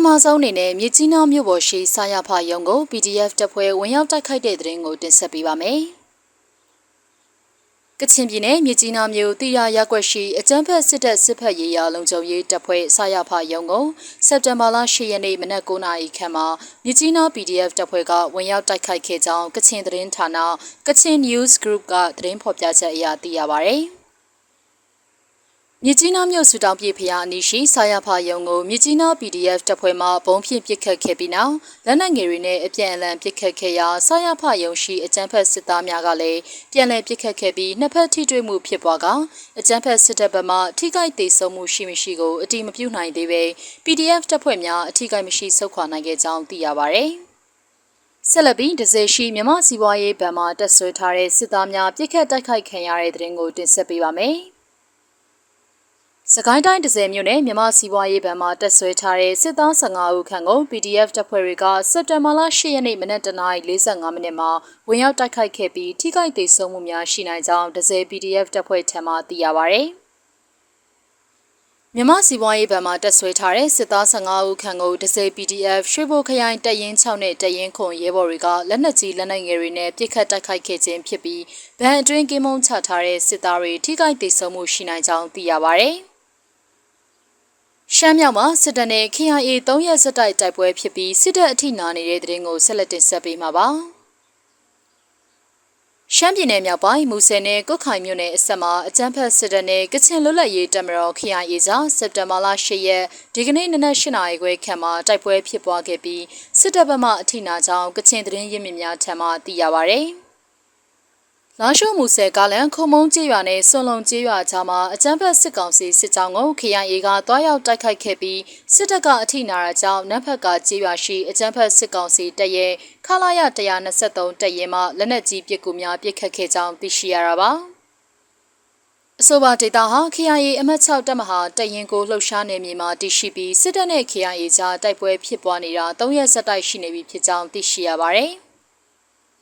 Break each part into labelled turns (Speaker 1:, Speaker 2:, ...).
Speaker 1: ထမဆုံးအနေနဲ့မြစ်ကြီးနားမြို့ပေါ်ရှိစာရဖရုံကို PDF တပ်ဖွဲ့ဝင်ရောက်တိုက်ခိုက်တဲ့တဲ့ရင်ကိုတင်ဆက်ပေးပါမယ်။ကချင်ပြည်နယ်မြစ်ကြီးနားမြို့တိရရက်ွက်ရှိအကြမ်းဖက်စစ်တပ်စစ်ဖက်ရေးရာလုံခြုံရေးတပ်ဖွဲ့စာရဖရုံကိုစက်တင်ဘာလ10ရက်နေ့မနက်9:00နာရီခန့်မှာမြစ်ကြီးနား PDF တပ်ဖွဲ့ကဝင်ရောက်တိုက်ခိုက်ခဲ့ကြောင်းကချင်သတင်းဌာနကချင် News Group ကသတင်းဖော်ပြချက်အရသိရပါဗျ။ မြကြီးနားမြို့စူတောင်ပြည်ဖျားအနီးရှိစာရဖာယုံကိုမြကြီးနား PDF တပ်ဖွဲ့မှဘုံဖြင့်ပစ်ခတ်ခဲ့ပြီးနောက်လက်နက်ငယ်တွေနဲ့အပြန်အလှန်ပစ်ခတ်ခဲ့ရာစာရဖာယုံရှိအကြမ်းဖက်စစ်သားများကလည်းပြန်လည်ပစ်ခတ်ခဲ့ပြီးနှစ်ဖက်ထိတွေ့မှုဖြစ်ပွားကအကြမ်းဖက်စစ်တပ်ဘက်မှထိခိုက်ဒေဆုံးမှုရှိမရှိကိုအတိမပြုနိုင်သေးပဲ PDF တပ်ဖွဲ့များအထိခိုက်မရှိဆုတ်ခွာနိုင်ခဲ့ကြောင်းသိရပါဗျ။ဆက်လက်ပြီးဒဇယ်ရှိမြမစီပွားရေးဗန်မှာတက်ဆွဲထားတဲ့စစ်သားများပြစ်ခတ်တိုက်ခိုက်ခံရတဲ့တဲ့ရင်ကိုတင်ဆက်ပေးပါမယ်။ စကိုင်းတိုင်း30မြို့နယ်မြမစီးပွားရေးဗန်မှာတက်ဆွဲထားတဲ့စစ်သား15ဦးခန့်ကို PDF တပ်ဖွဲ့တွေကစက်တင်ဘာလ10ရက်နေ့မနက်09:45မိနစ်မှာဝင်ရောက်တိုက်ခိုက်ခဲ့ပြီးထိခိုက်ဒေဆုံးမှုများရှိနိုင်ကြောင်း30 PDF တပ်ဖွဲ့ထံမှသိရပါဗျ။မြမစီပွားရေးဗန်မှာတက်ဆွဲထားတဲ့စစ်သား15ဦးခန့်ကိုဒဇယ် PDF ရွှေဘိုခရိုင်တပ်ရင်း6နဲ့တပ်ရင်းခွန်ရဲဘော်တွေကလက်နက်ကြီးလက်နက်ငယ်တွေနဲ့ပစ်ခတ်တိုက်ခိုက်ခဲ့ခြင်းဖြစ်ပြီးဗန်အတွင်းကင်းမုံချထားတဲ့စစ်သားတွေထိခိုက်ဒေဆုံးမှုရှိနိုင်ကြောင်းသိရပါဗျ။ ရှမ်းမြောက်မှာစစ်တပ်နဲ့ KIA 3ရက်စတိုက်တိုက်ပွဲဖြစ်ပြီးစစ်တပ်အထိနာနေတဲ့တဲ့ရင်ကိုဆက်လက်တင်ဆက်ပေးမှာပါ။ရှမ်းပြည်နယ်မြောက်ပိုင်းမူဆယ်နယ်ကုတ်ခိုင်မြို့နယ်အဆက်မှာအကြမ်းဖက်စစ်တပ်နဲ့ကချင်လွတ်လပ်ရေးတပ်မတော် KIA ကြားစက်တင်ဘာလ10ရက်ဒီကနေ့နနက်8နာရီခွဲခန့်မှာတိုက်ပွဲဖြစ်ပွားခဲ့ပြီးစစ်တပ်ဘက်မှအထိနာကြောင်းကချင်သတင်းရင်းမြစ်များထံမှသိရပါဗျ။ လာရှိုးမူဆယ်ကားလန်ခုံမုံကျေးရွာနဲ့စွန်လုံကျေးရွာကြားမှာအကြမ်းဖက်စစ်ကောင်စီစစ်ကြောင်းကို KIA ကတွားရောက်တိုက်ခိုက်ခဲ့ပြီးစစ်တပ်ကအထိနာတာကြောင့်နတ်ဖက်ကကျေးရွာရှိအကြမ်းဖက်စစ်ကောင်စီတပ်ရဲ့ခလာရ123တပ်ရဲမှလက်နက်ကြီးပစ်ကူများပစ်ခတ်ခဲ့ကြောင်းသိရှိရတာပါအဆိုပါဒေတာဟာ KIA အမှတ်6တပ်မဟာတရင်ကိုလှုပ်ရှားနေမြေမှာတည်ရှိပြီးစစ်တပ်နဲ့ KIA ကြားတိုက်ပွဲဖြစ်ပွားနေတာ၃ရက်ဆက်တိုက်ရှိနေပြီဖြစ်ကြောင်းသိရှိရပါတယ်။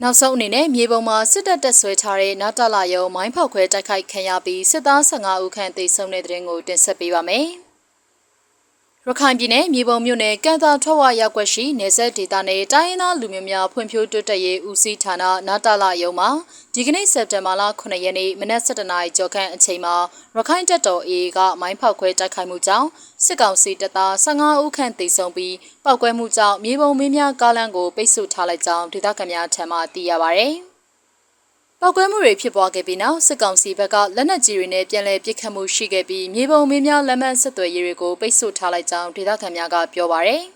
Speaker 1: နောက်ဆုံးအနေနဲ့မြေပုံမှာစစ်တပ်တက်ဆွဲထားတဲ့နာတလာယုံမိုင်းဖောက်ခွဲတိုက်ခိုက်ခံရပြီးစစ်သား15ဦးခန့်သေဆုံးတဲ့တဲ့ရင်ကိုတင်ဆက်ပေးပါမယ်။ ရခိုင်ပြည်နယ်မြေပုံမြို့နယ်ကံသာထွက်ဝရောက်ွက်ရှိနေဆက်ဒေသနယ်တိုင်းရင်းသားလူမျိုးများဖွံ့ဖြိုးတိုးတက်ရေးဦးစီးဌာနနာတာလာရုံမှာဒီကနေ့စက်တင်ဘာလ9ရက်နေ့မနက်7:00နာရီကျော်ခန့်အချိန်မှာရခိုင်တပ်တော် AA ကမိုင်းဖောက်ခွဲတိုက်ခိုက်မှုကြောင့်စစ်ကောင်စီတပ်သား15ဦးခန့်သေဆုံးပြီးပောက်ကွဲမှုကြောင့်မြေပုံမင်းများကားလမ်းကိုပိတ်ဆို့ထားလိုက်ကြောင်းဒေသခံများထံမှသိရပါဗျ။ ပောက်ကွဲမှုတွေဖြစ်ပွားခဲ့ပြီးနောက်စစ်ကောင်စီဘက်ကလက်နက်ကြီးတွေနဲ့ပြန်လည်ပစ်ခတ်မှုရှိခဲ့ပြီးမြေပုံမင်းများလက်မှတ်ဆက်သွယ်ရေးတွေကိုပိတ်ဆို့ထားလိုက်ကြောင်းဒေသခံများကပြောပါရယ်။